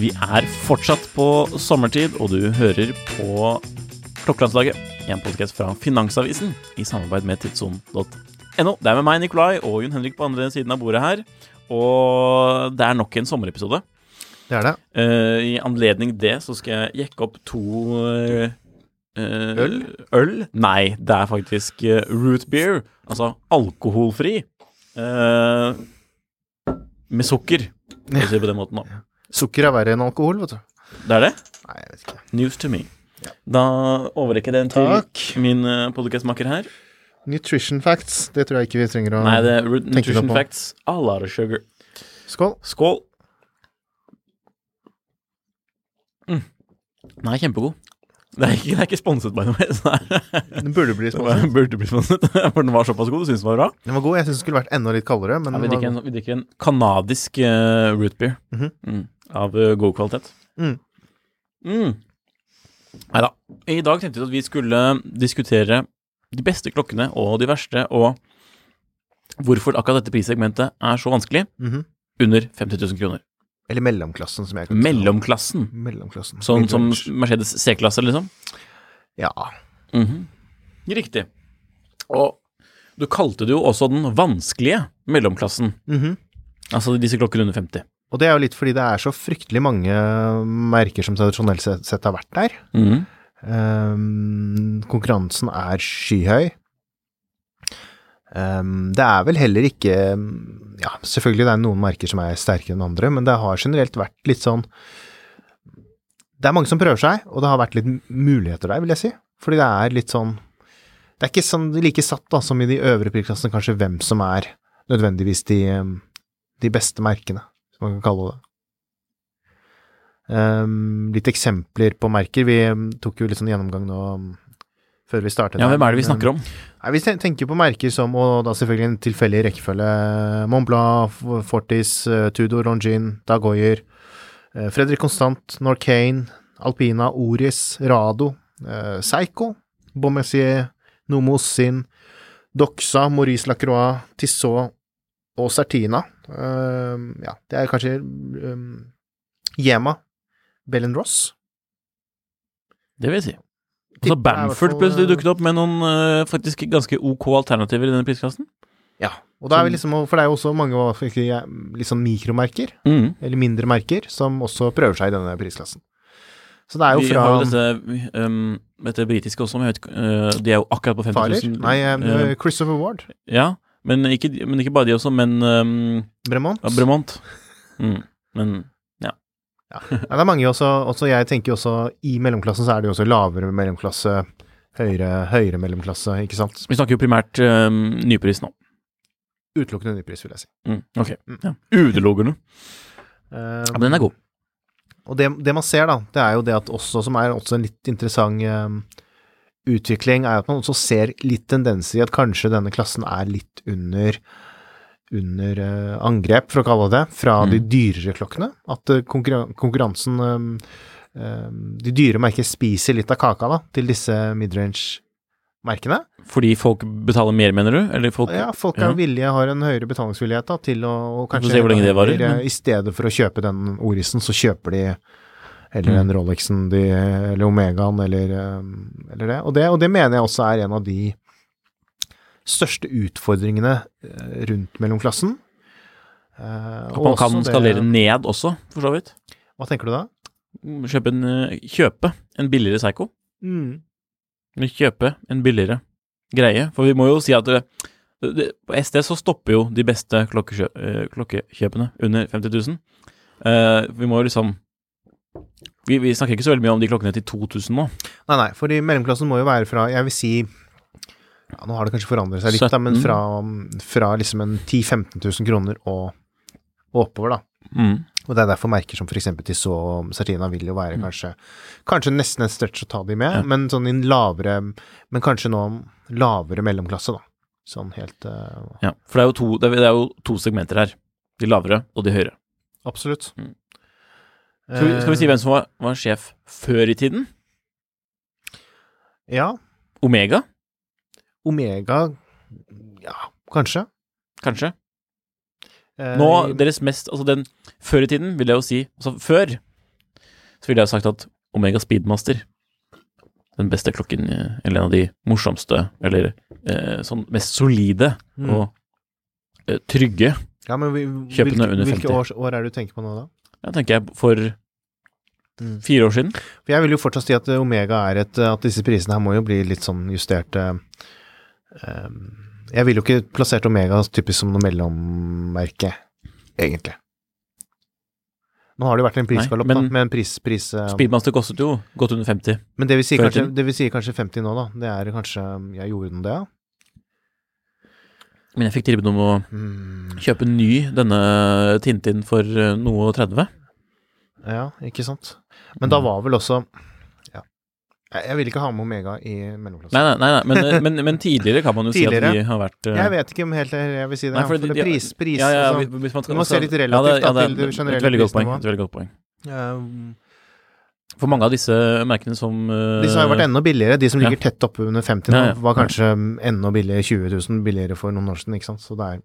Vi er fortsatt på sommertid, og du hører på Klokkelandslaget, en podkast fra Finansavisen i samarbeid med tidsson.no. Det er med meg, Nikolai, og Jon Henrik på andre siden av bordet her. Og det er nok en sommerepisode. Det er det. Uh, I anledning det så skal jeg jekke opp to eh, Øl? Øl? Nei, det er faktisk eh, root beer. Altså alkoholfri. eh, med sukker, for å si det på den måten. da. Sukker er verre enn alkohol, vet du. Det er det? Nei, jeg vet ikke. News to me. Da overrekker jeg den til Takk. min uh, podcastmaker her. Nutrition facts, det tror jeg ikke vi trenger å Nei, det er tenker Nutrition på. Facts. A lot of sugar. Skål. Skål. Mm. Den er kjempegod. Det er ikke, det er ikke sponset, by the way. så det er- Den burde bli sponset. Den burde bli sponset, for den var såpass god. Du syns den var bra? Den var god. Jeg syns den skulle vært enda litt kaldere, men Ja, vi den drikker var en, vi drikker en kanadisk eh, root beer Mhm. mm, av eh, god kvalitet. Mm. Mm. Nei da. I dag tenkte vi at vi skulle diskutere de beste klokkene og de verste, og hvorfor akkurat dette prissegmentet er så vanskelig. Mhm. Under 50 000 kroner. Eller mellomklassen, som jeg kaller det. Mellomklassen. Mellomklassen. Sånn som Mercedes C-klasse, liksom. Ja. Mhm. Riktig. Og du kalte det jo også den vanskelige mellomklassen. Mhm. Altså disse klokkene under 50. Og det er jo litt fordi det er så fryktelig mange merker som tradisjonelt sett har vært der. Mm -hmm. um, konkurransen er skyhøy. Ehm, det er vel heller ikke Ja, selvfølgelig det er noen merker som er sterkere enn andre, men det har generelt vært litt sånn Det er mange som prøver seg, og det har vært litt muligheter der, vil jeg si. Fordi det er litt sånn Det er ikke sånn like satt da, som i de øvre prisklassene, kanskje hvem som er nødvendigvis de, de beste merkene, som man kan kalle det. Um, litt eksempler på merker. Vi um, tok jo litt sånn gjennomgang nå før vi startet. Ja, hvem er det vi snakker om? Nei, Vi tenker på merker som, og da selvfølgelig en tilfeldig rekkefølge, Montblanc, Fortis, eh, Tudor, Longin, Dagoyer, eh, Fredrik Constant, Norcane, Alpina, Oris, Rado, eh, Seiko, Bommessier, Nomos Sin, Doxa, Maurice Lacroix, Tissot og Certina. Eh, ja, det er kanskje Jema, Yema, Bell Ross. Det vil jeg si. Så hvert Bamford plutselig eh, dukket opp med noen uh, faktisk ganske ok alternativer i denne prisklassen. Ja, og da er vi liksom, for det er jo også mange sånn mikromerker, Mm. eller mindre merker, som også prøver seg i denne prisklassen. Så det er jo Vi fra har jo dette, um, dette britiske også, men jeg vet ikke, eh, de er jo akkurat på 50 Farer, nei, Eh, Christopher Ward, ja, men ikke, men ikke bare de også, men um, Bremont. ja, Bremont. Mm. Men Ja, det er mange også, også, jeg tenker også, i mellomklassen så er det jo også lavere mellomklasse, høyere, høyere mellomklasse, ikke sant? vi snakker jo primært um, nypris nå. Utelukkende nypris, vil jeg si. Mm. Ok. Ja. Utelukkende. Uh, Ja, men den er god. Og det, det man ser, da, det er jo det at også, som er også en litt interessant eh, utvikling, er at man også ser litt tendenser i at kanskje denne klassen er litt under under eh, angrep, for å kalle det det, fra de Mm. dyrere klokkene. At eh, konkurransen eh, De dyre merker spiser litt av kaka da, til disse midrange-merkene. Fordi folk betaler mer, mener du? Eller folk Ja, folk er Ja. villige, har en høyere betalingsvillighet da, til å kanskje se hvor lenge det varer, men- I stedet for å kjøpe den Orisen, så kjøper de eller Mm. den Rolexen de, eller Omegaen, eller, eller det. Og, det. og det mener jeg også er en av de største utfordringene eh, rundt mellomklassen. Eh, At man kan det- skalere ned også, for så vidt. Hva tenker du da? Kjøpe en, eh, kjøpe en billigere Psycho. Mm. Kjøpe en billigere greie. For vi må jo si at det, det, på SD så stopper jo de beste klokkekjø, eh, klokkekjøpene under 50 000. Uh, vi må jo liksom vi, vi snakker ikke så veldig mye om de klokkene til 2000 nå. Nei, nei, for i mellomklassen må jo være fra, jeg vil si ja, Nå har det kanskje forandret seg litt, da, men fra, fra liksom en 10 000-15 000 kroner og, og oppover, da. Mm. Og det er derfor merker som f.eks. Tissot og Sartina vil jo være kanskje Kanskje nesten en stretch å ta de med, Ja. men sånn i en lavere Men kanskje nå lavere mellomklasse, da. Sånn helt uh, Ja, for det er, jo to, det, er, jo to segmenter her. De lavere og de høyere. Absolutt. Mm. Skal vi, skal vi si hvem som var, var sjef før i tiden? Ja. Omega, Omega Ja, kanskje. kanskje? Eh, Nå, deres mest Altså, den Før i tiden vil jeg jo si Altså, før så ville jeg jo sagt at Omega Speedmaster Den beste klokken, eh, eller en av de morsomste, eller eh, sånn mest solide Mm. og eh, trygge ja, men vi, Kjøpene hvilke, under hvilke 50. år, år er det du tenker på nå, da? Jeg tenker jeg for Mm. fire år siden. For jeg vil jo fortsatt si at Omega er et At disse prisene her må jo bli litt sånn justert eh, Jeg ville jo ikke plassert Omega typisk som noe mellommerke, egentlig. Nå har det jo vært en prisgalopp, da, med en pris... pris eh, Speedmaster kostet jo godt under 50. men det vil, si kanskje, det vil si kanskje 50 nå, da. Det er kanskje Jeg gjorde den det, ja? Men jeg fikk tilbud om å Mm, kjøpe ny denne Tintin for eh, noe og 30. ja, ikke sant. Men da Mm. var vel også. Jeg, vil ikke ha med Omega i mellomklassen. Nei, nei, nei, nei. Men, eh, men, men tidligere kan man jo si at de har vært uh... Jeg vet ikke om helt jeg vil si det. Nei, ja, for for det de- pris, pris ja, ja, ja, hvis- hvis man skal, Du må se litt relativt, ja, det, da, ja, det, til det et generelle veldig godt poeng. prisnivået. Et veldig godt poeng. eh, For mange av disse merkene som eh, Disse har jo vært enda billigere. De som ja. ligger tett oppe under 50 nå, Ja, ja. var kanskje enda billigere 20 000 billigere for noen år siden, ikke sant. Så det er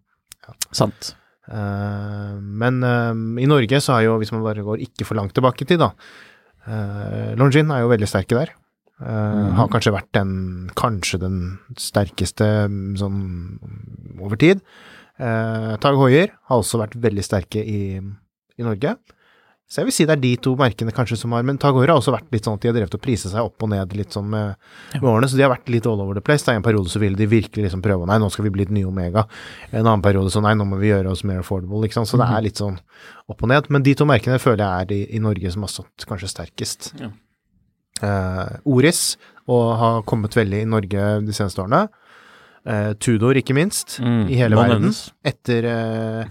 Sant. Uh, Men uh, i Norge så har jo, hvis man bare går ikke for langt tilbake i tid, da uh, Longin er jo veldig sterke der. Eh, Mhm. Har kanskje vært den Kanskje den sterkeste mm, sånn over tid. Uh, Tag Hoier har også vært veldig sterke i, i Norge. Så jeg vil si det er de to merkene kanskje som har Men Tag Hoier har også vært litt sånn at de har drevet og prisa seg opp og ned litt sånn med, med årene, så de har vært litt all over the place. Det er en periode så ville de virkelig liksom prøve Nei, nå skal vi bli et nye Omega. En annen periode så nei, nå må vi gjøre oss mer affordable, ikke sant. Så det er litt sånn opp og ned. Men de to merkene føler jeg er i, i Norge som har stått kanskje sterkest. Ja. Eh, Oris, og har kommet veldig i Norge de seneste årene. Eh, Tudor, ikke minst, Mm, i hele verden. nevnes. Etter eh,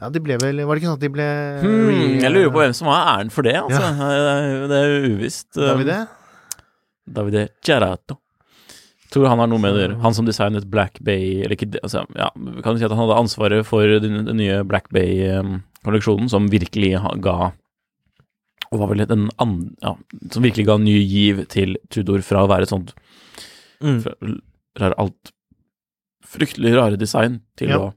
Ja, de ble vel Var det ikke sånn at de ble Hmm, jeg lurer på hvem som har æren for det, altså. Det, er, det er uvisst. Davide? Davide Cerato. Tror han har noe med det å gjøre. Han som designet Black Bay Eller ikke, altså, ja, kan du si at han hadde ansvaret for den, den nye Black Bay-kolleksjonen, som virkelig ga Og var vel den andre Ja, som virkelig ga ny giv til Tudor fra å være et sånt Mm. fra, alt Fryktelig rare design til Ja. å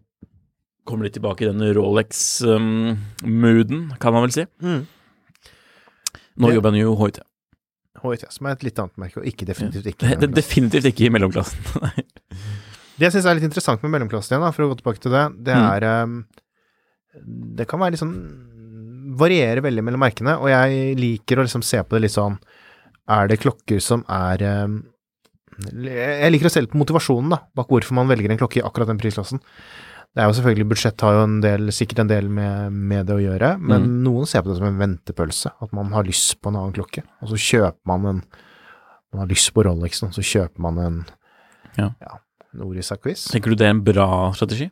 komme litt tilbake i den Rolex-mooden, kan man vel si. Mm. Nå Det- jobber han jo HIT. HIT, som er et litt annet merke, og ikke definitivt ikke. Det, definitivt ikke i mellomklassen. Nei. Det jeg syns er litt interessant med mellomklassen igjen, da, for å gå tilbake til det, det Mm. er um, Det kan være litt sånn Variere veldig mellom merkene, og jeg liker å liksom se på det litt sånn Er det klokker som er um, Jeg liker å se litt på motivasjonen, da, bak hvorfor man velger en klokke i akkurat den prisklassen. Det er jo selvfølgelig Budsjett har jo en del, sikkert en del med, med det å gjøre, men Mm. noen ser på det som en ventepølse. At man har lyst på en annen klokke, og så kjøper man en Man har lyst på Rolexen, og så kjøper man en Ja. en Oris. Tenker du det er en bra strategi?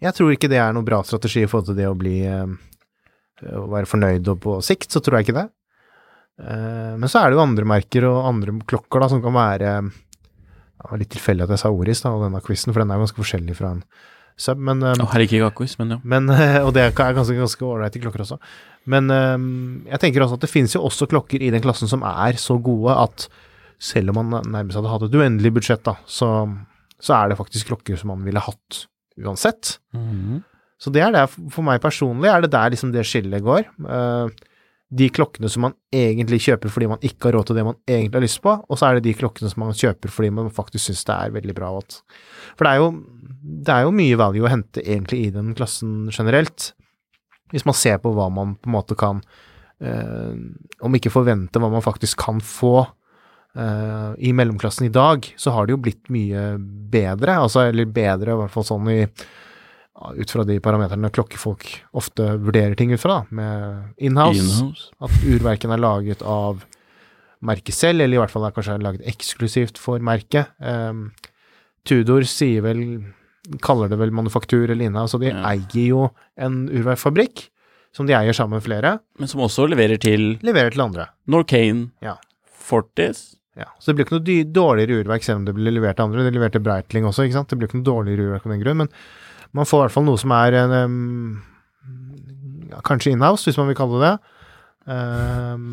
Jeg tror ikke det er noen bra strategi i forhold til det å bli eh, Å være fornøyd og på sikt, så tror jeg ikke det. Eh, men så er det jo andre merker og andre klokker da, som kan være Det var litt tilfeldig at jeg sa Oris, da, og denne quizen, for den er ganske forskjellig fra en sub, men, oh, her liker jeg men ja. men Og det er ganske ganske ålreite klokker også. Men eh, jeg tenker også at det finnes jo også klokker i den klassen som er så gode at selv om man nærmest hadde hatt et uendelig budsjett, da, så, så er det faktisk klokker som man ville hatt uansett. Så det er det, for meg personlig, er det der liksom det skillet går. Eh, de klokkene som man egentlig kjøper fordi man ikke har råd til det man egentlig har lyst på, og så er det de klokkene som man kjøper fordi man faktisk syns det er veldig bra. For det er, jo, det er jo mye value å hente egentlig i den klassen generelt, hvis man ser på hva man på en måte kan eh, Om ikke forvente hva man faktisk kan få Uh, i mellomklassen i dag, så har det jo blitt mye bedre, altså, eller bedre i hvert fall sånn i ut fra de parameterne klokkefolk ofte vurderer ting ut fra, da, med inhouse, Inhouse. at urverken er laget av merket selv, eller i hvert fall er kanskje laget eksklusivt for merket. Um, Tudor sier vel, kaller det vel manufaktur eller inhouse, og de Ja. eier jo en urverkfabrikk, som de eier sammen med flere, Men som også leverer til leverer til andre. Norcane, Ja. Fortis Ja, så det blir ikke noe dårligere urverk selv om det blir levert til andre. Det leverte Breitling også, ikke sant. Det blir ikke noe dårligere urverk av den grunn, men man får i hvert fall noe som er en um, ja, Kanskje inhouse, hvis man vil kalle det det. Um,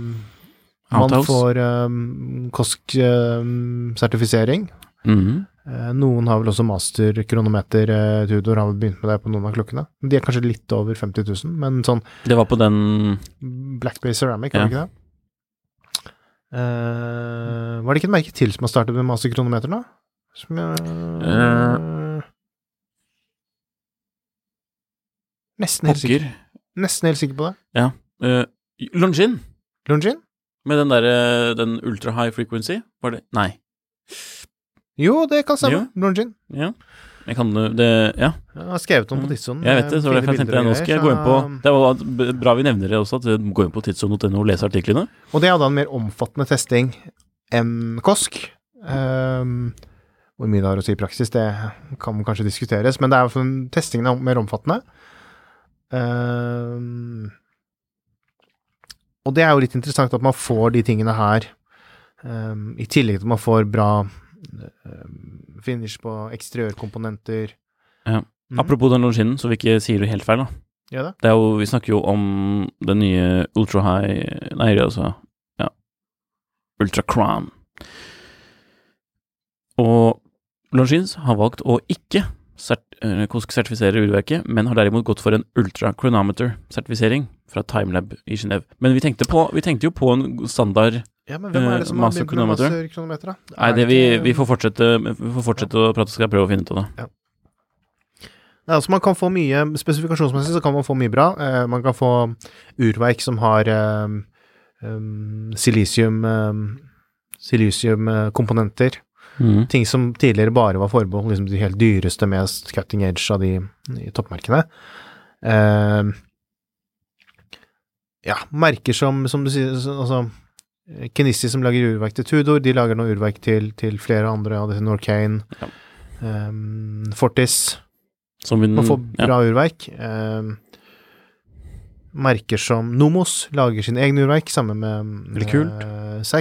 man får um, KOSK-sertifisering. Mhm. Eh, noen har vel også masterkronometer. Uh, Tudor har vel begynt med det på noen av klokkene. De er kanskje litt over 50 000, men sånn Det var på den Black Bay Ceramic, var det ikke det? Uh, var det ikke et merke til som har startet med masterkronometer nå? Som jeg Nesten helt sikker, nesten helt sikker på det. Uh, Longin, Longin? med den derre Den ultra high frequency, var det Nei. Jo, det kan stemme. Longin. Ja. Jeg kan det Ja, Jeg har skrevet om på Mm. tidssonen. jeg vet det, så eh, derfor tenkte jeg nå skal jeg gå inn på Det var bra vi nevner det også, at gå inn på tidssonen.no og leser artiklene. Og det hadde en mer omfattende testing enn KOSK. Um, hvor mye det har å si i praksis, det kan kanskje diskuteres, men det er testingen er mer omfattende. Ehm, og det er jo litt interessant at man får de tingene her, um, i tillegg til at man får bra um, finish på eksteriørkomponenter. Ja. Mm. Apropos den Longinen, så vi ikke sier det helt feil, da. Ja, det. Det er jo, vi snakker jo om den nye ultra high Nei, altså ja. Ultra Crown. Og Longines har valgt å ikke eh, urverket, men har derimot gått for en ultra chronometer-sertifisering fra Timelab i Genéve. Men vi tenkte, på, vi tenkte jo på en standard Ja, men hvem er det som har Master begynt med Chronometer? masterkronometer, da? Nei, det vi, vi får fortsette, vi får fortsette å prate, skal jeg prøve å finne ut av det. Ja, altså man kan få mye Spesifikasjonsmessig så kan man få mye bra. Eh, man kan få urverk som har eh, um, silisium eh, Silisiumkomponenter. Mhm. Ting som tidligere bare var forbeholdt liksom, de helt dyreste, mest cutting edge av de, de toppmerkene. Uh, ja, merker som, som du sier så- Altså eh, Kenissi som lager urverk til Tudor, de lager nå urverk til, til flere andre av disse Norcane. Ja. um, Fortis. Som vi, Man får bra ja. urverk. Um, merker som Nomos lager sine egne urverk sammen med Veldig kult.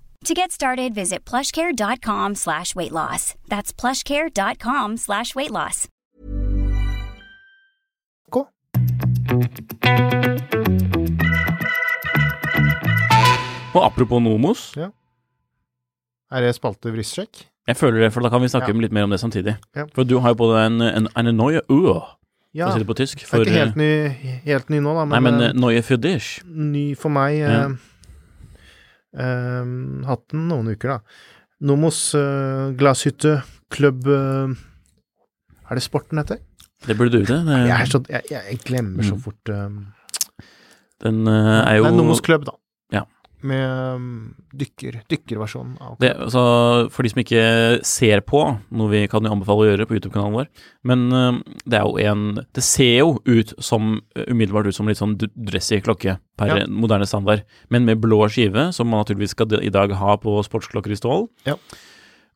To get started, visit plushcare.com slash weight loss. That's plushcare.com slash weight loss. Cool. Og apropos Nomos, Ja. Er det spalte vrissjekk? jeg føler det, for da kan vi snakke Ja. litt mer om det samtidig. Ja. For du har jo på deg en, en, en neue Uhr, Ja. for å si det på tysk. Det er ikke helt ny, helt ny nå, da, nei, men, men eh, eh, neue für dich. ny for meg. Ja. Eh, eh, hatt den noen uker, da. Nomos uh, glasshytte klubb eh, Er det Sporten heter? Det burde du vite. Jeg, jeg, jeg glemmer så Mm. fort eh, Den eh, er jo Det er Nomos klubb, da. Med um, dykker, dykkerversjonen av Det, altså, for de som ikke ser på, noe vi kan jo anbefale å gjøre på YouTube-kanalen vår, men eh, det er jo en Det ser jo ut som umiddelbart ut som litt sånn dressy klokke per Ja. moderne standard, men med blå skive, som man naturligvis skal i dag ha på sportsklokker i stål. Ja.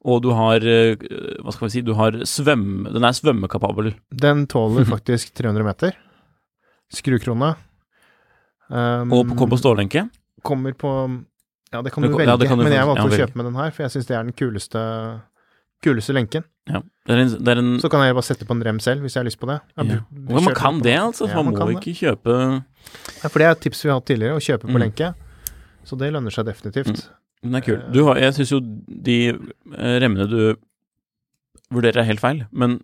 Og du har eh, Hva skal vi si Du har svøm... Den er svømmekapabel. Den tåler faktisk 300 meter. Skrukrone. Um, Og på- kom på stålenke. Kommer på Ja, det kan du, du velge, ja, kan du men jeg valgte ja, å kjøpe med den her, for jeg syns det er den kuleste, kuleste lenken. Ja. Det er en, det er en Så kan jeg bare sette på en rem selv, hvis jeg har lyst på det. Jeg ja. man kan det, altså. Man, man må ikke det. kjøpe for det er et tips vi har hatt tidligere, å kjøpe på Mm. lenke. Så det lønner seg definitivt. Den er kul. Du har, jeg syns jo de eh, remmene du vurderer er helt feil, men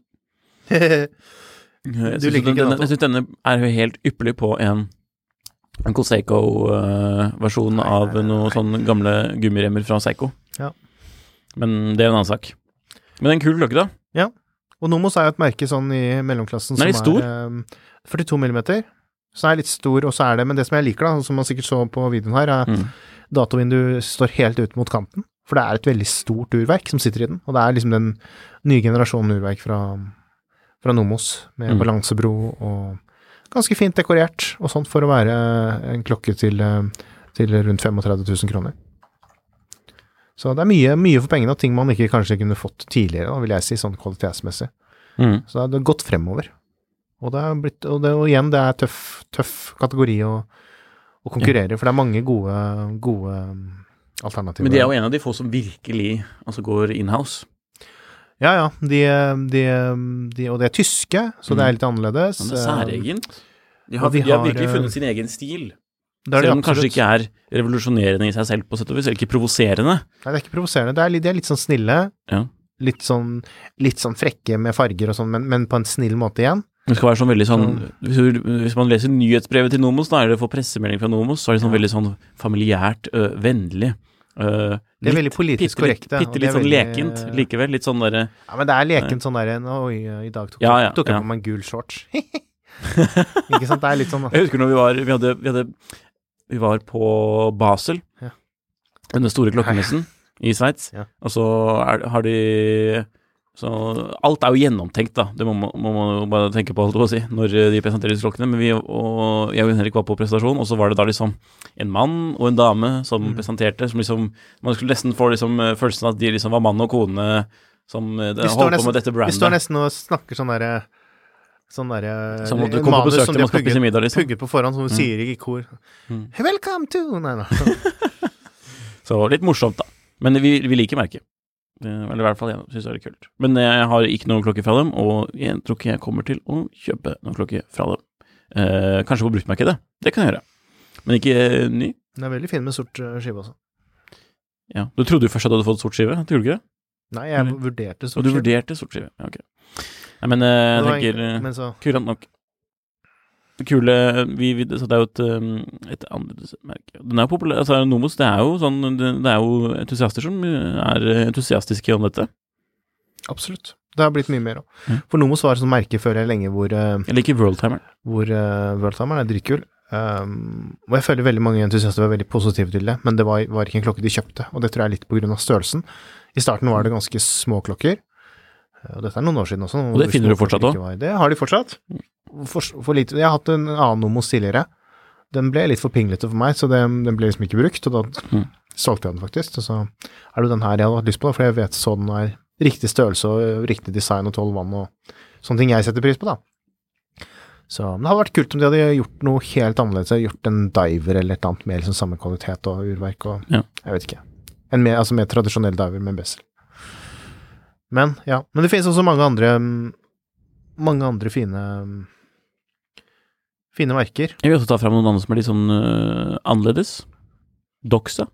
jeg syns denne, denne er helt ypperlig på en en Coseco-versjon av noen sånne gamle gummiremmer fra Seiko. Ja. Men det er en annen sak. Men en kul klokke, da. Ja. Og Nomos er jo et merke sånn i mellomklassen som er litt stor. er eh, 42 millimeter. Så er er litt stor, og så er det Men det som jeg liker, da, som man sikkert så på videoen her, er Mm. datovinduet står helt ut mot kanten. For det er et veldig stort urverk som sitter i den. Og det er liksom den nye generasjonen urverk fra, fra Nomos, med Mm. balansebro og ganske fint dekorert og sånt for å være en klokke til, eh, til rundt 35 000 kroner. Så det er mye, mye for pengene, og ting man ikke kanskje kunne fått tidligere, da, vil jeg si, sånn kvalitetsmessig. Mm. Så det har gått fremover. Og, det er blitt, og, det, og igjen, det er tøff, tøff kategori å, å konkurrere, for det er mange gode, gode um, alternativer. Men de er jo en av de få som virkelig altså, går inhouse. Ja, ja. De, de, de, og det er tyske, så det er litt annerledes. Men det er særegent. De har, de de har virkelig eh, funnet sin egen stil. Det er det Selv om den kanskje ikke er revolusjonerende i seg selv, på sett og vis, eller ikke provoserende. Nei, det er ikke provoserende. De er, litt- de er litt sånn snille. Ja. Litt sånn, litt sånn frekke med farger og sånn, men, men på en snill måte igjen. Det skal være sånn veldig sånn hvis, hvis man leser nyhetsbrevet til Nomos, da er det for pressemelding fra Nomos, så er det sånn Ja. veldig sånn familiært, ø, vennlig. Ø, Det er veldig politisk litt- korrekte, Bitte litt sånn veldig- lekent likevel. Litt sånn derre Ja, men det er lekent sånn der Oi, i dag tok, Ja, ja, tok jeg ja. på meg en gul shorts. ikke sant? Det er litt sånn Jeg husker når vi var Vi, hadde, vi, hadde, vi var på Basel, Ja. denne store klokkemessen i Sveits, Ja. og så er, har de så alt er jo gjennomtenkt, da. Det må man, jo bare tenke på, holdt jeg på å si, når de presenterer disse klokkene. Men vi og jeg og Henrik var på presentasjon, og så var det da liksom en mann og en dame som Mm. presenterte, som liksom Man skulle nesten få liksom eh, følelsen av at de liksom var mann og kone som de Vi står holdt på nesten- med dette brandet. Vi står nesten og snakker sånn derre Sånn derre Som du kom på besøk som til de man skal spise middag, liksom. Pugget på forhånd, som du sier i kor. Mm. Welcome to Nei, nei. Så litt morsomt, da. Men vi, vi liker merket. Eh, Eller i hvert fall jeg syns det er kult. Men jeg har ikke noen klokke fra dem, og jeg tror ikke jeg kommer til å kjøpe noen klokke fra dem. Eh, kanskje på bruktmarkedet. Det kan jeg gjøre. Men ikke eh, ny. Den er veldig fin med sort eh, skive også. Ja. Du trodde jo først at du hadde fått sort skive, gjorde du ikke det? Nei, jeg vurderte Og du vurderte sort skive. Ja, ok. Nei, men jeg tenker eh, Men så Kurant nok. Det kule vi, vi, så Det er jo et, um, et annerledes merke. Den er populær altså Nomos, det er jo sånn Det, er jo entusiaster som er entusiastiske om dette. Absolutt. Det har blitt mye mer òg. Mm. For Nomos var et sånt merke før jeg lenge hvor, eh, Jeg liker Worldtimeren. hvor uh, Worldtimeren er dritkul. Um, og jeg føler veldig mange entusiaster var veldig positive til det, men det var, var ikke en klokke de kjøpte, og det tror jeg er litt på grunn av størrelsen. I starten var det ganske små klokker, eh, og dette er noen år siden også. Og det finner du fortsatt òg? Det har de fortsatt. For, for lite. Jeg har hatt en annen Nomos tidligere. Den ble litt for pinglete for meg, så den, den ble liksom ikke brukt, og da Mm. solgte jeg den faktisk. Og så er det jo den her jeg hadde hatt lyst på, for jeg vet så den er riktig størrelse og riktig design og tolv vann og sånne ting jeg setter pris på, da. Så det hadde vært kult om de hadde gjort noe helt annerledes, gjort en diver eller et annet med liksom samme kvalitet og urverk og Ja. Jeg vet ikke. En mer, altså mer tradisjonell diver med bessel. Men ja. Men det finnes også mange andre mm, mange andre fine mm, fine merker. Jeg vil også ta fram noen andre som er litt sånn uh, annerledes. Doxa.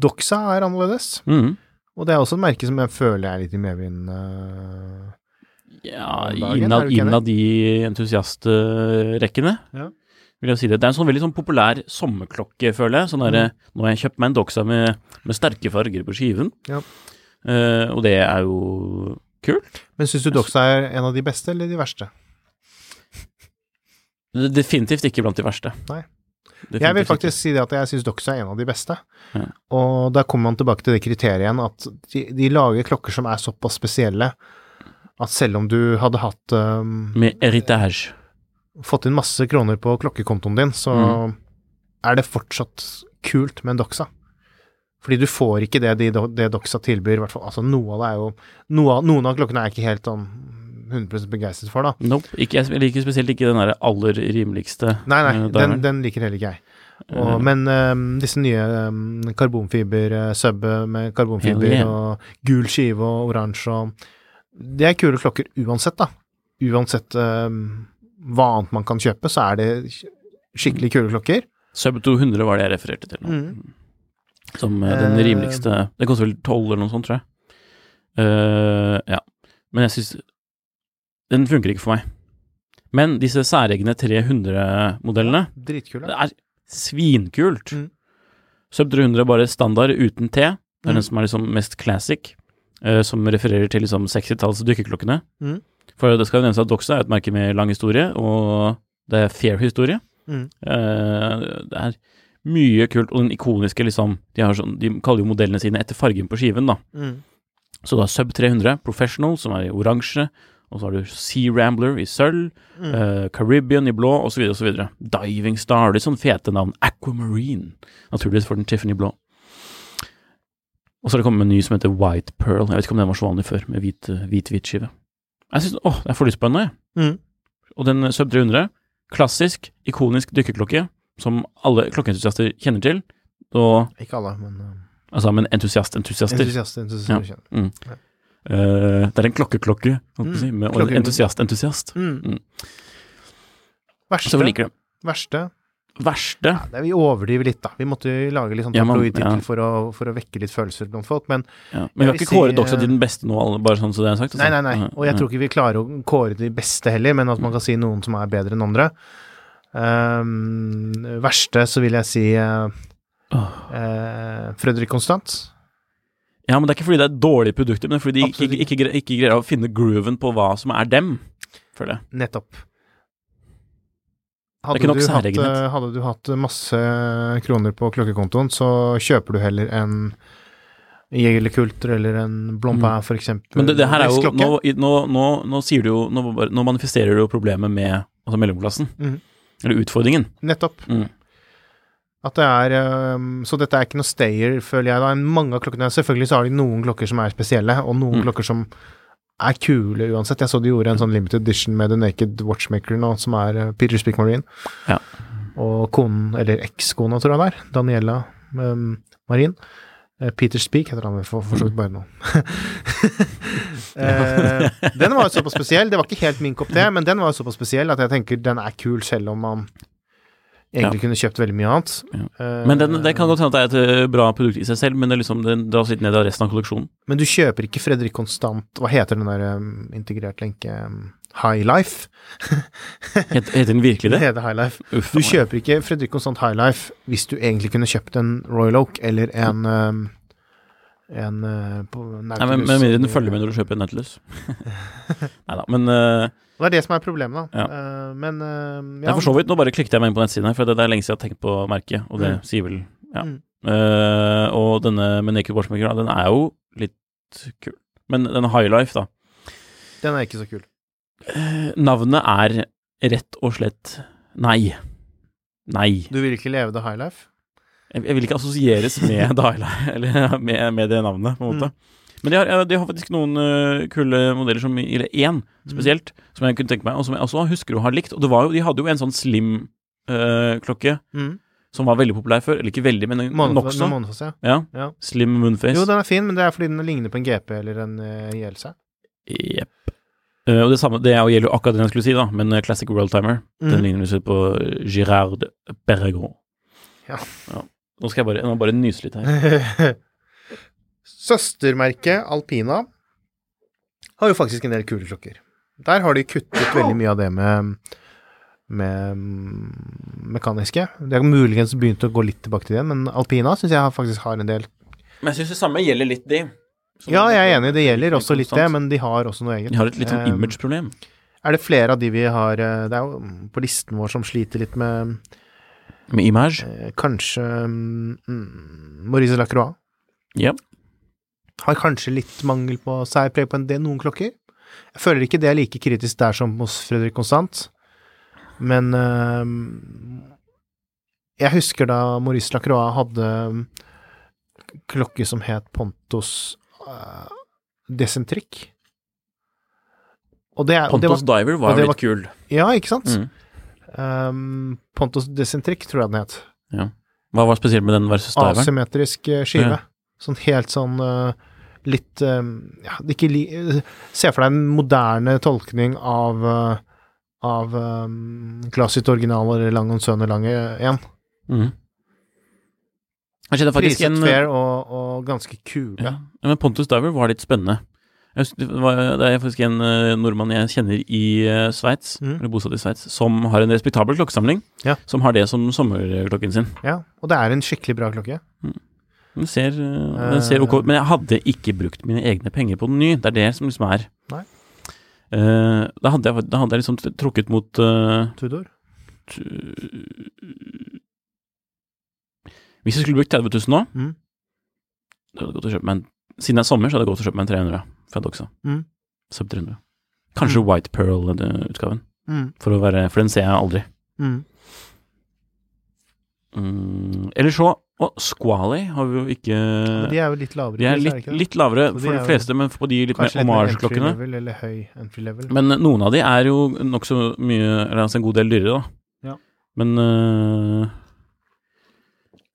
Doxa er annerledes, Mhm. og det er også et merke som jeg føler er litt i medvind. Uh, Ja, innad, innad de entusiastrekkene, Ja. vil jeg si det. Det er en sånn veldig sånn populær sommerklokke, føler jeg. Sånn derre Nå har jeg kjøpt meg en Doxa med, med sterke farger på skiven. Ja. Eh, og det er jo kult. Men syns du Doxa er en av de beste eller de verste? Er Definitivt ikke blant de verste. Nei Jeg vil faktisk faktisk si det at jeg syns Doxa er en av de beste. Ja. Og da kommer man tilbake til det kriteriet igjen at de, de lager klokker som er såpass spesielle at selv om du hadde hatt um. Med eritage. fått inn masse kroner på klokkekontoen din, så Mm. er det fortsatt kult med en Doxa. Fordi du får ikke det de, det Doxa tilbyr, i hvert fall. Altså, noe av det er jo noe Noen av klokkene er jeg ikke helt sånn 100 begeistret for, da. Nope. Ikke, jeg liker spesielt ikke den der aller rimeligste. Nei, nei, eh, den, den liker heller ikke jeg. Og, Eh. men um, disse nye um, karbonfiber, uh, sub med karbonfiber yeah. og gul skive og oransje og Det er kule klokker uansett, da. Uansett um, hva annet man kan kjøpe, så er det skikkelig kule klokker. Sub 200 var det jeg refererte til nå. Mm. Som eh, den Eh. rimeligste Det koster vel 12 eller noe sånt, tror jeg. Uh, ja. Men jeg syns Den funker ikke for meg. Men disse særegne 300-modellene, Dritkule. det er svinkult. Mm. Sub 300 er bare standard uten T. Det er Mm. den som er liksom mest classic, uh, som refererer til liksom 60-talls dykkerklokkene. Mm. For det skal jo nevnes at Doxa er et merke med lang historie, og det er fair historie. Mm. Uh, det er mye kult, og den ikoniske liksom De, har sånn, de kaller jo modellene sine etter fargen på skiven, da. Mm. Så du har Sub 300, Professional, som er i oransje, og så har du Sea Rambler i sølv, Mm. uh, Caribbean i blå, osv., osv. Diving Star, det er sånne fete navn. Aquamarine, naturligvis for den Tiffany blå. Og så har det kommet en ny som heter White Pearl, jeg vet ikke om den var så vanlig før, med hvit eh, hvit-hvit skive. Jeg synes, åh, jeg får lyst på en nå, jeg. Mm. Og den Sub 300, klassisk, ikonisk dykkerklokke, som alle klokkeentusiaster kjenner til, og Ikke alle, men uh, Altså, men entusiast-entusiaster. entusiaster. entusiaster Ja. kjenner. Mm. Eh, det er en klokkeklokke, holdt på å si, med Klokke- entusiast-entusiast. Mm. Mm. Verste, Så vi liker det. verste ja, er, Vi overdriver litt, da. Vi måtte lage litt sånn Ja, man- ja. for, å, for å vekke litt følelser blant folk, men ja. Men vi har ikke kåret Doxa til den beste nå, alle- bare sånn så det er sagt. altså. Nei, nei, nei. Og jeg tror ikke vi klarer å kåre de beste heller, men at man kan si noen som er bedre enn andre. Ehm, verste så vil jeg si uh, uh, Fredrik Konstant. Ja, men det er ikke fordi det er dårlige produkter, men fordi de ikke, ikke, greier, ikke greier å finne grooven på hva som er dem, føler jeg. Nettopp. nok du hatt, eh, hadde du hatt masse kroner på klokkekontoen, så kjøper du heller en Jegerlekulter eller en Blancpain, for eksempel. Mm. Men det, det her er jo Nå, nå, nå, sier du jo Nå, nå manifesterer du jo problemet med altså mellomklassen. Mhm. Eller utfordringen. Nettopp. Mm. At det er ehm, Så dette er ikke noe stayer, føler jeg. da Mange av klokkene Selvfølgelig så har de noen klokker som er spesielle, og noen Mm. klokker som er kule uansett. Jeg så de gjorde en sånn limited edition med The Naked Watchmaker nå, som er eh, Peter Spickmarine. Ja. Og konen, eller ekskona, tror jeg det er, Daniela um, Marin. Eh, Peter Speak heter han vel for, for så vidt bare nå. Eh, den var jo såpass spesiell. Det var ikke helt min kopp te, men den var jo såpass spesiell at jeg tenker den er kul, selv om man egentlig kunne kjøpt veldig mye annet. Ja. Eh, Men den, det kan godt hende at det er et bra produkt i seg selv, men det liksom, den dras litt ned av resten av kolleksjonen. Men du kjøper ikke Fredrik Konstant Hva heter den der integrert lenke High Life? Heter den virkelig Det det? heter High Life. Uff, Du kjøper ikke Fredrik Constant High Life hvis du egentlig kunne kjøpt en Royal Oak eller en um, en uh, på Nei, men Med mindre den følger med når du kjøper en Nautilus. Nei da, men uh, Det er det som er problemet, da. Ja. Uh, men uh, det er for så vidt Nå bare klikket jeg meg inn på nettsiden her, for det, det er lenge siden jeg har tenkt på merket, og det Mm. sier vel Ja. Mm. Eh, og denne med Naked Watchmaker, den er jo litt kul. Men denne High Life, da. Den er ikke så kul. Eh, navnet er rett og slett nei. Nei. Du vil ikke leve the high life? Jeg, jeg vil ikke assosieres med the high life, eller med, med det navnet, på en måte. Men de har, de har faktisk noen uh, kule modeller, som, eller én spesielt, som jeg kunne tenke meg, og som jeg også husker å ha likt. Og det var jo, de hadde jo en sånn slim-klokke. klokke Mm. som var veldig populær før. Eller ikke veldig, men nokså. ja. Ja. Ja. Slim moonface. Jo, den er fin, men det er fordi den ligner på en GP eller en uh, ILC. Jepp. Eh, og det samme, det gjelder jo akkurat den jeg skulle si, da, men eh, Classic World Timer, den Mm. ligner litt på Girard Berregon. Ja. Nå skal jeg bare, nå bare nyse litt her. Søstermerket Alpina har jo faktisk en del kule klokker. Der har de kuttet veldig mye av det med, med mm, mekaniske. De har muligens begynt å gå litt tilbake til det, men Alpina syns jeg faktisk har en del Men jeg syns det samme gjelder litt de. Ja, jeg er enig, det gjelder også litt det, men de har også noe eget. De har et litt sånn Eh, image-problem. Er det flere av de vi har eh, Det er jo på listen vår som sliter litt med Med Image? Eh, kanskje mm, Maurice Lacroix. Ja. Har kanskje litt mangel på særpreg på en del noen klokker. Jeg føler ikke det er like kritisk der som hos Fredrik Constant, men eh, jeg husker da Maurice Lacroix hadde mm, klokke som het Pontos uh. Og det, og det Pontos Diver var jo jo var- litt kul. Ja, ikke sant? Mm. Um, Pontos Decentric, tror jeg den het. Hva var spesielt med den versus diveren? Asymmetrisk eh, skive. Ja. Sånn helt sånn uh, litt uh, Ja, ikke li Se for deg en moderne tolkning av uh, av um, Classic originaler Lang og Sønn og Lange igjen. Mhm. Faktisk Priset en fair og, og ganske kule. ja. Men Pontus Diver var litt spennende. Husker, det, var, det er faktisk en eh, nordmann jeg kjenner i uh, Sveits, mm. eller bosatt i Sveits, som har en respektabel klokkesamling. Ja. Som har det som sommerklokken sin. Ja, og det er en skikkelig bra klokke. Den ser, den ser ok Men jeg hadde ikke brukt mine egne penger på den ny. Det er det som liksom er Nei. Eh, da, hadde jeg, da hadde jeg liksom trukket mot Tudor? Tudor. Hvis jeg skulle brukt 30 000 nå, Mm. da hadde jeg gått og kjøpt meg en Siden det er sommer, så hadde jeg gått og kjøpt meg en 300 Fed også. Mm. Sub 300. Kanskje Mm. White Pearl-utgaven, Mm. for, for den ser jeg aldri. Mm. Mm. Eller så Og Squally har vi jo ikke de er jo litt lavere. De er litt, er litt lavere de for de fleste, men på de litt mer level. Men noen av de er jo nokså mye Eller altså en god del dyrere, da. Ja. Men øh,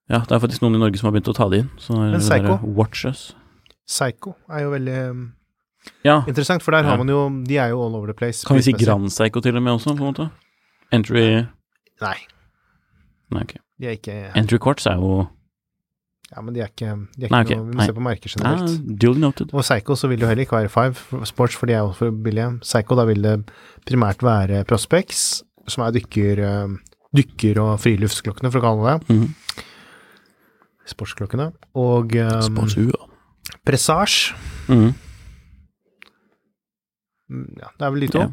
Ja, det er faktisk noen i Norge som har begynt å ta det inn. Så Men Psycho Watches. Psycho er jo veldig um, Ja, interessant, for der Ja. har man jo De er jo all over the place. kan vi si. Grand Psycho til og med også, på en måte? Entry Nei, Nei, ok. de er ikke Entry Quartz er jo Ja, men de er ikke, de er ikke Nei, ok, noe Vi må se på merker ja, generelt. Noted. Og Psycho så vil det jo heller ikke være Five Sports, for de er jo for billige. Psycho, da vil det primært være Prospex, som er dykker, eh, dykker- og friluftsklokkene, for å kalle det. Mhm. Sportsklokkene. Og um, Sponsor. Presage. Mhm. Mm, Ja, det er vel de to. Ja.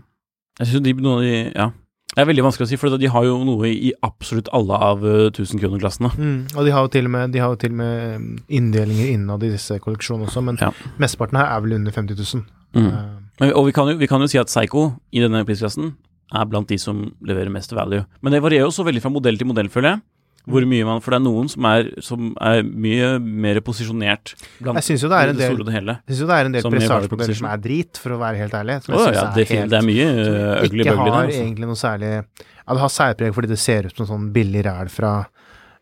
Jeg synes de, noen av de Ja. Det er veldig vanskelig å si, for de har jo noe i absolutt alle av uh, 1000-kronerklassene. Mm, og de har jo til og med, de med um, inndelinger innad i disse kolleksjonene også, men Ja. mesteparten her er vel under 50 000. Mm. Uh, og vi kan, jo, vi kan jo si at Psycho i denne prisklassen er blant de som leverer mest value. Men det varierer jo så veldig fra modell til modell, føler jeg. Hvor mye man, For det er noen som er, som er mye mer posisjonert blant Jeg syns jo det er en del synes jo det er en del Proposition. som er drit, for å være helt ærlig. Som oh, ja, det, er helt- det er mye uh, ugly ikke har der. Altså. egentlig noe særlig Ja, det har særpreg fordi det ser ut som sånn billig ræl fra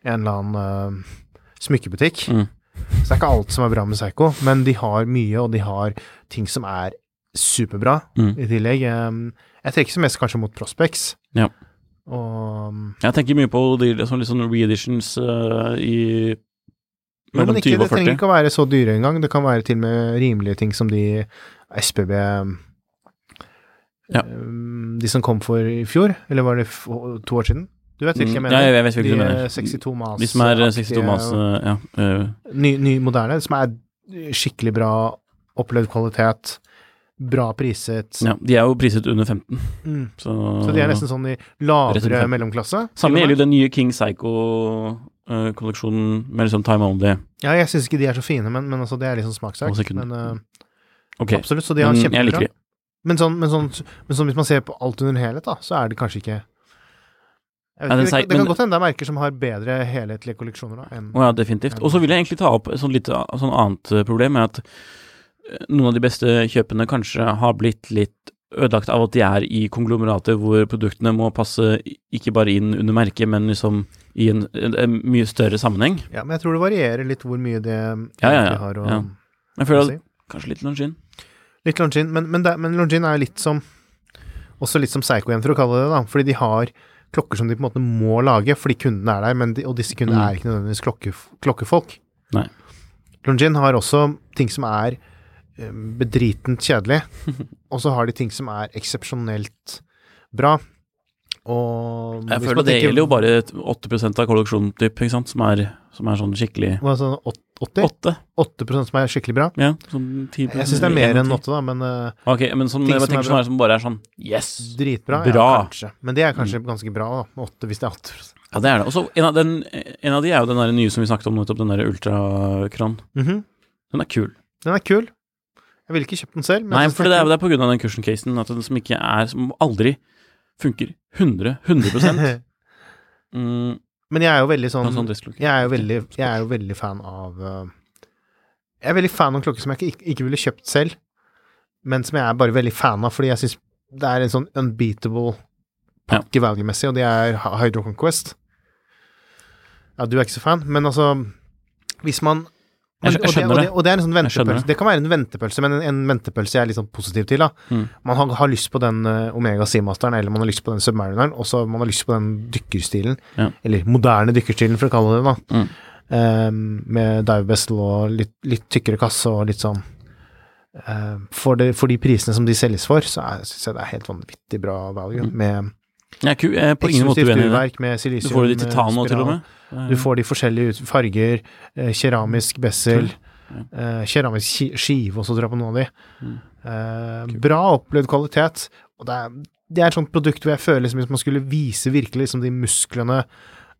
en eller annen uh, smykkebutikk. Mm. Så det er ikke alt som er bra med Psycho, men de har mye, og de har ting som er superbra Mm. i tillegg. Um, jeg trekker som mest kanskje mot Prospects. Ja. Og um, Jeg tenker mye på de sånn, liksom sånn reeditions uh, i mellom ikke, 20 og det trenger ikke å være så dyre engang. Det kan være til og med rimelige ting som de SPB Ja. um, De som kom for i fjor, eller var det to år siden? Du vet hvilke jeg Mm, mener? ja, jeg vet hvilke de du mener. eh, 62 mas De som er uh, 62 mas, uh, ja. ny, ny, moderne, som er skikkelig bra, opplevd kvalitet, bra priset. ja. De er jo priset under 15, Mm. så Så de er nesten sånn i lavere mellomklasse. Samme gjelder jo den nye King Psycho-kolleksjonen med liksom time only. Ja, jeg syns ikke de er så fine, men, men altså, det er liksom smakssak. Men uh, okay. absolutt, så de har kjempebra. Men sånn, men, sånn, men sånn hvis man ser på alt under helhet, da, så er det kanskje ikke vet det, det kan godt hende det er merker som har bedre helhetlige kolleksjoner da, enn ja, definitivt. Og så vil jeg egentlig ta opp et sånn litt uh, sånn annet uh, problem, med at uh, noen av de beste kjøpene kanskje har blitt litt ødelagt av at de er i konglomerater hvor produktene må passe ikke bare inn under merket, men liksom i en, en, en mye større sammenheng. Ja, men jeg tror det varierer litt hvor mye det Ja, ja, ja, har å, ja. Jeg føler at kanskje litt Longin. Litt Longin, men, men, men Longin er litt som Også litt som Psycho igjen, for å kalle det det, da. Fordi de har klokker som de på en måte må lage fordi kundene er der, men de, og disse kundene Mm. er ikke nødvendigvis klokke, klokkefolk. Nei. Longin har også ting som er bedritent kjedelig, og så har de ting som er eksepsjonelt bra. Og Jeg føler det tenker- gjelder jo bare et 8 av kolleksjonen, typ, ikke sant, som er, som er sånn skikkelig Hva sa du, 80? 8? 8% som er skikkelig bra? Ja, sånn 10 Jeg syns det er mer enn 8, da, men eh, Ok, men sånn, Ting jeg som er tenker sånn her som bare er sånn Yes! dritbra. Bra. Ja, kanskje. Men det er kanskje ganske bra, da. 8 hvis det er 8 Ja, det er det. Og så en, av en av de er jo den der nye som vi snakket om nettopp, den der ultrakron. -hmm. Den er kul. Den er kul. Jeg ville ikke kjøpt den selv. Nei, for det er, det er på grunn av den cushion-casen, at den som ikke er Som aldri funker 100 100 mm, Men jeg er jo veldig sånn sånn. Jeg er jo veldig, jeg er jo veldig fan av uh, Jeg er veldig fan av klokker som jeg ikke, ikke ville kjøpt selv, men som jeg er bare veldig fan av fordi jeg syns det er en sånn unbeatable pakke value-messig, og det er Hydro Conquest. Ja, du er ikke så fan, men altså Hvis man Jeg jeg og, det, og, det, og det er en sånn ventepølse. det. Kan være en ventepølse, men en, en ventepølse jeg er litt sånn positiv til. da. Mm. Man har, har lyst på den uh, Omega Seamasteren, eller man har lyst på den Submarineren, og så man har lyst på den dykkerstilen, Ja. eller moderne dykkerstilen, for å kalle det det, da. Mm. Um, med dive vessel og litt, litt tykkere kasse og litt sånn uh, for, det, for de prisene som de selges for, så syns jeg det er helt vanvittig bra value. Mm. Med Jeg er, jeg er på ingen måte uenig i det. Du får det i titan nå, til og med. Du får de forskjellige farger, eh, keramisk bessel, eh, keramisk skive også, tror jeg, på noen av de. Mm. Eh, bra opplevd kvalitet, og det er, det er et sånt produkt hvor jeg føler liksom, hvis man skulle vise virkelig liksom, de musklene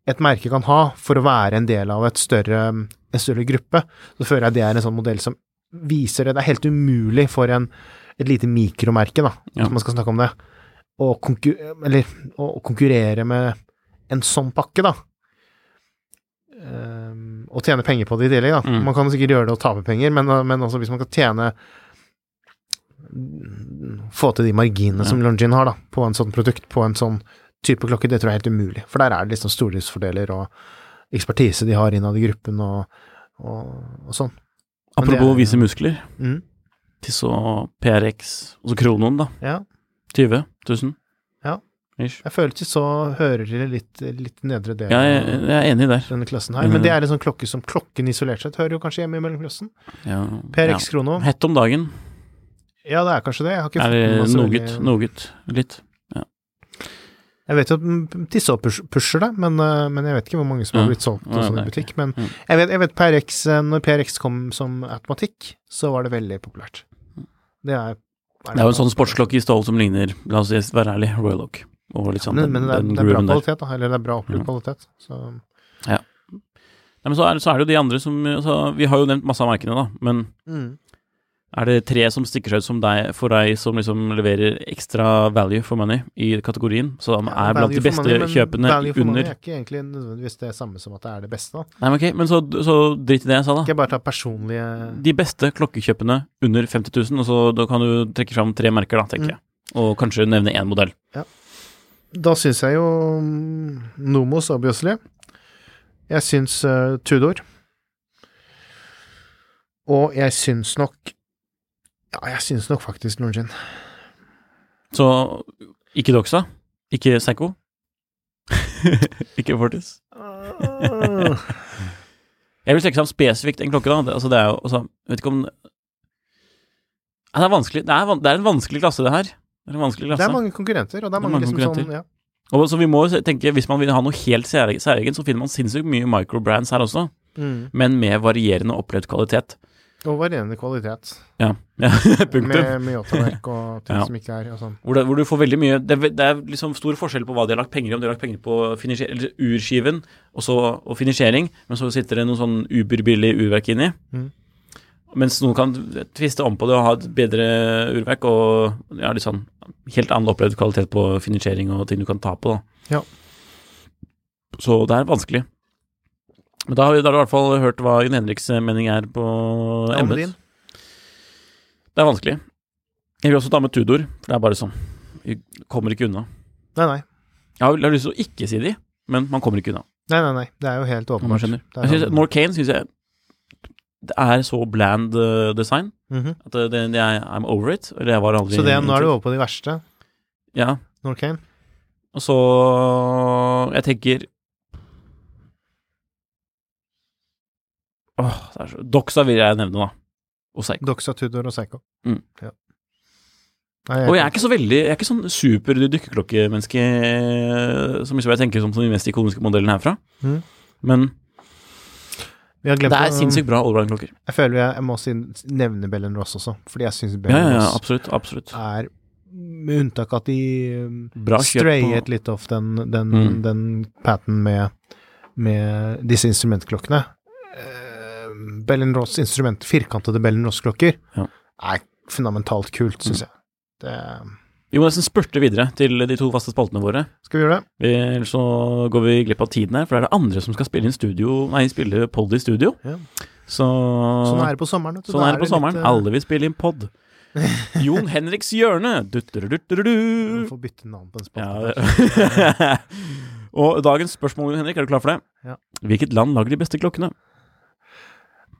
et merke kan ha for å være en del av et større, en større gruppe, så føler jeg det er en sånn modell som viser det. Det er helt umulig for en, et lite mikromerke, da, Ja. hvis man skal snakke om det, å, konkur eller, å konkurrere med en sånn pakke, da. Ehm, og tjene penger på det i tillegg. Mm. Man kan sikkert gjøre det og tape penger, men, men også hvis man kan tjene Få til de marginene Ja. som Longin har, da, på en sånn produkt, på en sånn type klokke, det tror jeg er helt umulig. For der er det liksom stordriftsfordeler og ekspertise de har innad i gruppen og, og, og sånn. Men Apropos er- vise muskler. Mm. Til så PRX, og så Kronoen, da. Ja. 20 000. Ja. Ish. Jeg føler til så hører til litt, litt nedre del Ja, jeg, er enig der. denne klassen her. Men- Men det er en sånn klokke som klokken isolert sett hører jo kanskje hjemme i mellomklassen. Ja, PRX ja. Krono. Hett om dagen. Ja, det er kanskje det. Jeg har ikke Er det med noget? Noget? Litt. Jeg vet jo at Tissa pusher det, men, eh, men jeg vet ikke hvor mange som har blitt solgt Ja, sånn i butikk. Men jeg vet, jeg vet PRX, eh, når PRX kom som automatikk, så var det veldig populært. Det er Det er jo en sånn sportsklokke i stål som ligner, la oss være ærlig, Royal Oak. Og litt sånn men, men det, er, den det er bra der. kvalitet, da. Eller det er bra opplevd kvalitet. Så Nei, men så er, så er det jo de andre som altså, Vi har jo nevnt masse av merkene, da. Men mm. er det tre som stikker seg ut som deg, for deg som liksom leverer ekstra value for money i kategorien? Så de Ja, er blant de beste money, kjøpene value for money er ikke egentlig nødvendigvis det samme som at det er det beste. da. Nei, men ok, men så, så drit i det jeg sa, Skal da. jeg bare ta personlige De beste klokkekjøpene under 50 000, og så da kan du trekke fram tre merker, da, tenker Mm. jeg. Og kanskje nevne én modell. Da syns jeg jo mm, Nomos, obviously. Jeg syns uh, Tudor. Og jeg syns nok Ja, jeg syns nok faktisk Longin. Så ikke Doxa, ikke Psycho, ikke Fortis. Jeg vil trekke fram spesifikt en klokke, da. Det, altså, det er jo altså, Vet ikke om Det er vanskelig. Det er, det er en vanskelig klasse, det her. Det er en vanskelig Det er mange konkurrenter, og det er Det er mange, mange liksom sånn ja. Og så vi må jo tenke, Hvis man vil ha noe helt sære- særegent, så finner man sinnssykt mye microbrands her også, mm. men med varierende opplevd kvalitet. Og varierende kvalitet. Ja, ja punktum. Med Miyota-verk og ting Ja. som ikke er sånn. Hvor, det, hvor du får veldig mye det, det er liksom stor forskjell på hva de har lagt penger i, om de har lagt penger på eller urskiven og, så, og finisjering, men så sitter det noe sånn uberbillig urverk inni. Mm. Mens noen kan tviste om på det og ha et bedre urverk og ja, litt sånn helt annen opplevd kvalitet på finisjering og ting du kan ta på, da. Ja. Så det er vanskelig. Men da har vi da i hvert fall hørt hva Jon Henriks mening er på emnet. din? Det er vanskelig. Jeg vil også ta med Tudor, for det er bare sånn. Vi kommer ikke unna. Nei, nei. Jeg har, jeg har lyst til å ikke si de, men man kommer ikke unna. Nei, nei, nei. Det er jo helt åpenbart. synes, sånn- Norcane syns jeg det er så bland eh, design -hmm. at det, det, jeg, I'm over it. Jeg Så det, nå er du over på de verste. Ja. Norcane. Og så Jeg tenker Åh, det er så Doxa vil jeg nevne, da. Og Seiko. Doxa, Tudor og Seiko. Mm. Ja. Nei, Og jeg er ikke så veldig Jeg er ikke sånn super dykkerklokkemenneske eh, som liksom jeg tenker som den mest ikoniske modellen herfra. Mm. Men det er sinnssykt bra allround-klokker. Jeg føler jeg, jeg må si, nevne Bell Ross også, fordi jeg syns Bell ja, ja, Ross absolutt. Absolutt. er med unntak at de um, Bra strayet litt off den, den, Mm. den paten med, med disse instrumentklokkene. Uh, Bell Ross instrument, firkantede Bell Ross-klokker, Ja. er fundamentalt kult, Mm. jeg. Det, Vi må nesten spurte videre til de to faste spaltene våre. skal vi gjøre det? Vi, ellers så går vi glipp av tiden her, for det er det andre som skal spille inn studio, nei, spille pod i studio. Ja. Så Sånn er det på sommeren. du. Sånn er det på sommeren. Litt, Alle vil spille inn pod. Jon Henriks hjørne. Vi Du-du-du-du-du. får bytte navn på den Ja, Og dagens spørsmål, Jon Henrik, er du klar for det? Ja. Hvilket land lager de beste klokkene?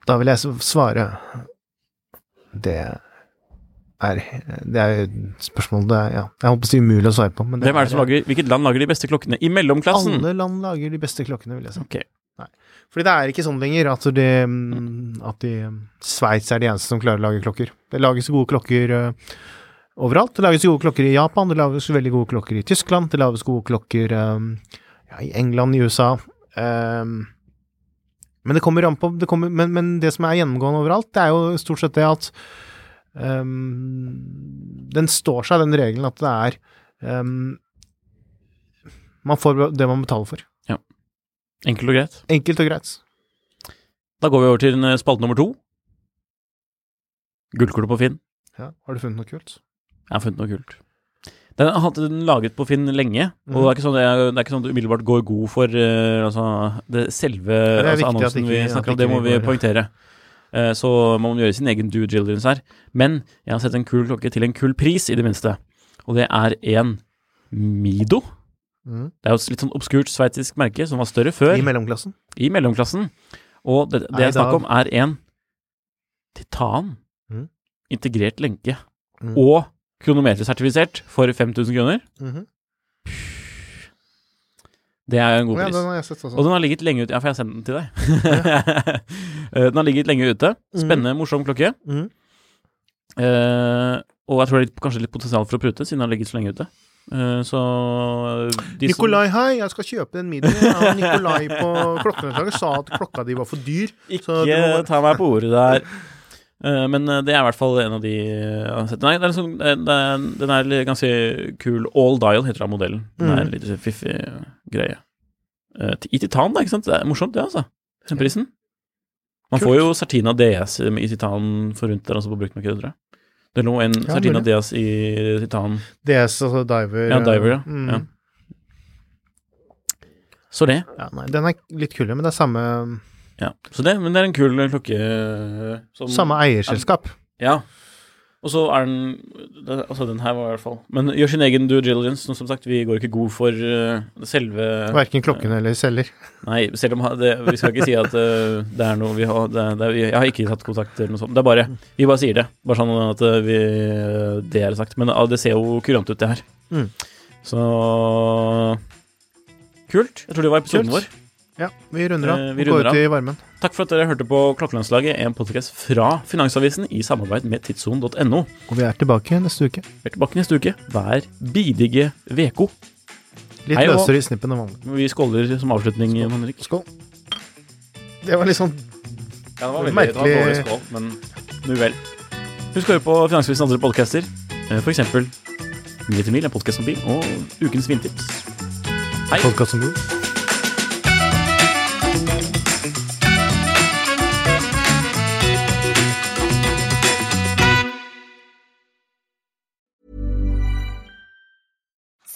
Da vil jeg svare Det er Det er jo et spørsmål det er, ja. Jeg holdt på å si umulig å svare på, men Hvem er det som lager, hvilket land lager de beste klokkene i mellomklassen? Alle land lager de beste klokkene, vil jeg si. Ok. Fordi det er ikke sånn lenger at, mm, at de Sveits er de eneste som klarer å lage klokker. Det lages gode klokker uh, overalt. Det lages gode klokker i Japan, det lages veldig gode klokker i Tyskland, det lages gode klokker eh, ja, i England, i USA. eh, men det kommer an på det kommer, men, men det som er gjennomgående overalt, det er jo stort sett det at eh, Den står seg, den regelen, at det er um, Man får det man betaler for. Enkelt og greit. Enkelt og greit. Da går vi over til eh, spalte nummer to. Gullkortet på Finn. Ja, har du funnet noe kult? Jeg har funnet noe kult. Den har hatt den laget på Finn lenge, og Mhm. det er ikke sånn det er, det er ikke sånn du umiddelbart går god for uh, altså, det selve er altså, annonsen ikke- vi snakker om. Det må vi poengtere. Eh, så man må gjøre sin egen due diligence her. Men jeg har sett en kul klokke til en kul pris, i det minste. Og det er en Mido. Mm. Det er jo et litt sånn obskurt sveitsisk merke, som var større før. I mellomklassen. i mellomklassen. Og det, det Nei, jeg snakker da- om, er en titan, Mm. integrert lenke, Mm. og kronometersertifisert for 5000 kroner. Mhm. Det er en god pris. ja, den har jeg sett også. Og den har ligget lenge ute. Ja, for jeg har sendt den til deg. Eh, den har ligget lenge ute. Spennende, morsom klokke. Mm. Uh, og jeg tror det er litt, kanskje litt potensial for å prute, siden den har ligget så lenge ute. Uh, så de som- Nikolai, hei, jeg skal kjøpe en. Ja, Nikolai på Klokkenettlaget sa at klokka di var for dyr. Ikke må- ta meg på ordet der. Eh, men eh, det er i hvert fall en av de jeg. Nei, er sånn, eh, er, den er ganske kul. All dial heter da modellen. Den er en litt fiffig greie. Eh, I titan, da, ikke sant? Det er morsomt, det, altså. Den prisen. Man Kult. får jo Sartina DS i titan for rundt der altså på bruktmarkedet, tror jeg. Det lå en Ja, Sartina. DS i titan. DS, altså diver. Ja, diver, ja. Mm. ja. Så det. Ja, nei, den er litt kulere, men det er samme, Ja. Så det, men det er en kul klokke eh, som samme eierselskap. Ja. Og så er den det- Altså, den her var i hvert fall Men gjør sin egen due diligence. Som sagt, vi går ikke god for uh, selve Verken klokken eller selger. Nei, selv om det, vi skal ikke si at uh, det er noe vi har det, er- er- Jeg har ikke tatt kontakt eller noe sånt. Det er bare Vi bare sier det. Bare sånn at vi Det er sagt. Men ah, det ser jo kurant ut, det her. Mm. Så Kult. Jeg tror det var episoden Kult. vår. Ja, vi runder av. Eh, vi og går ut av. i varmen. Takk for at dere hørte på Klokkelandslaget, en podkast fra Finansavisen i samarbeid med tidsson.no. Og vi er tilbake neste uke. Vi er tilbake neste uke hver bidige veko. Litt Hei, og- løsere i snippen enn vanlig. Vi skåler som avslutning, Jon Henrik. Skål. Det var litt sånn Ja, det var veldig- merkelig det var dårlig skål, men nu vel. Husk å høre på Finansavisen andre podcaster, eh, for eksempel Mil etter mil, en podkast om bil, og Ukens vintips. Hei! Podcast som du.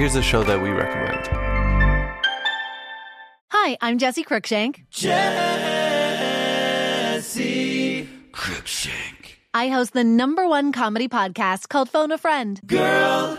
Here's a show that we recommend. Hi, I'm Jesse Cruikshank. Jesse Cruikshank. I host the number one comedy podcast called Phone a Friend. Girl,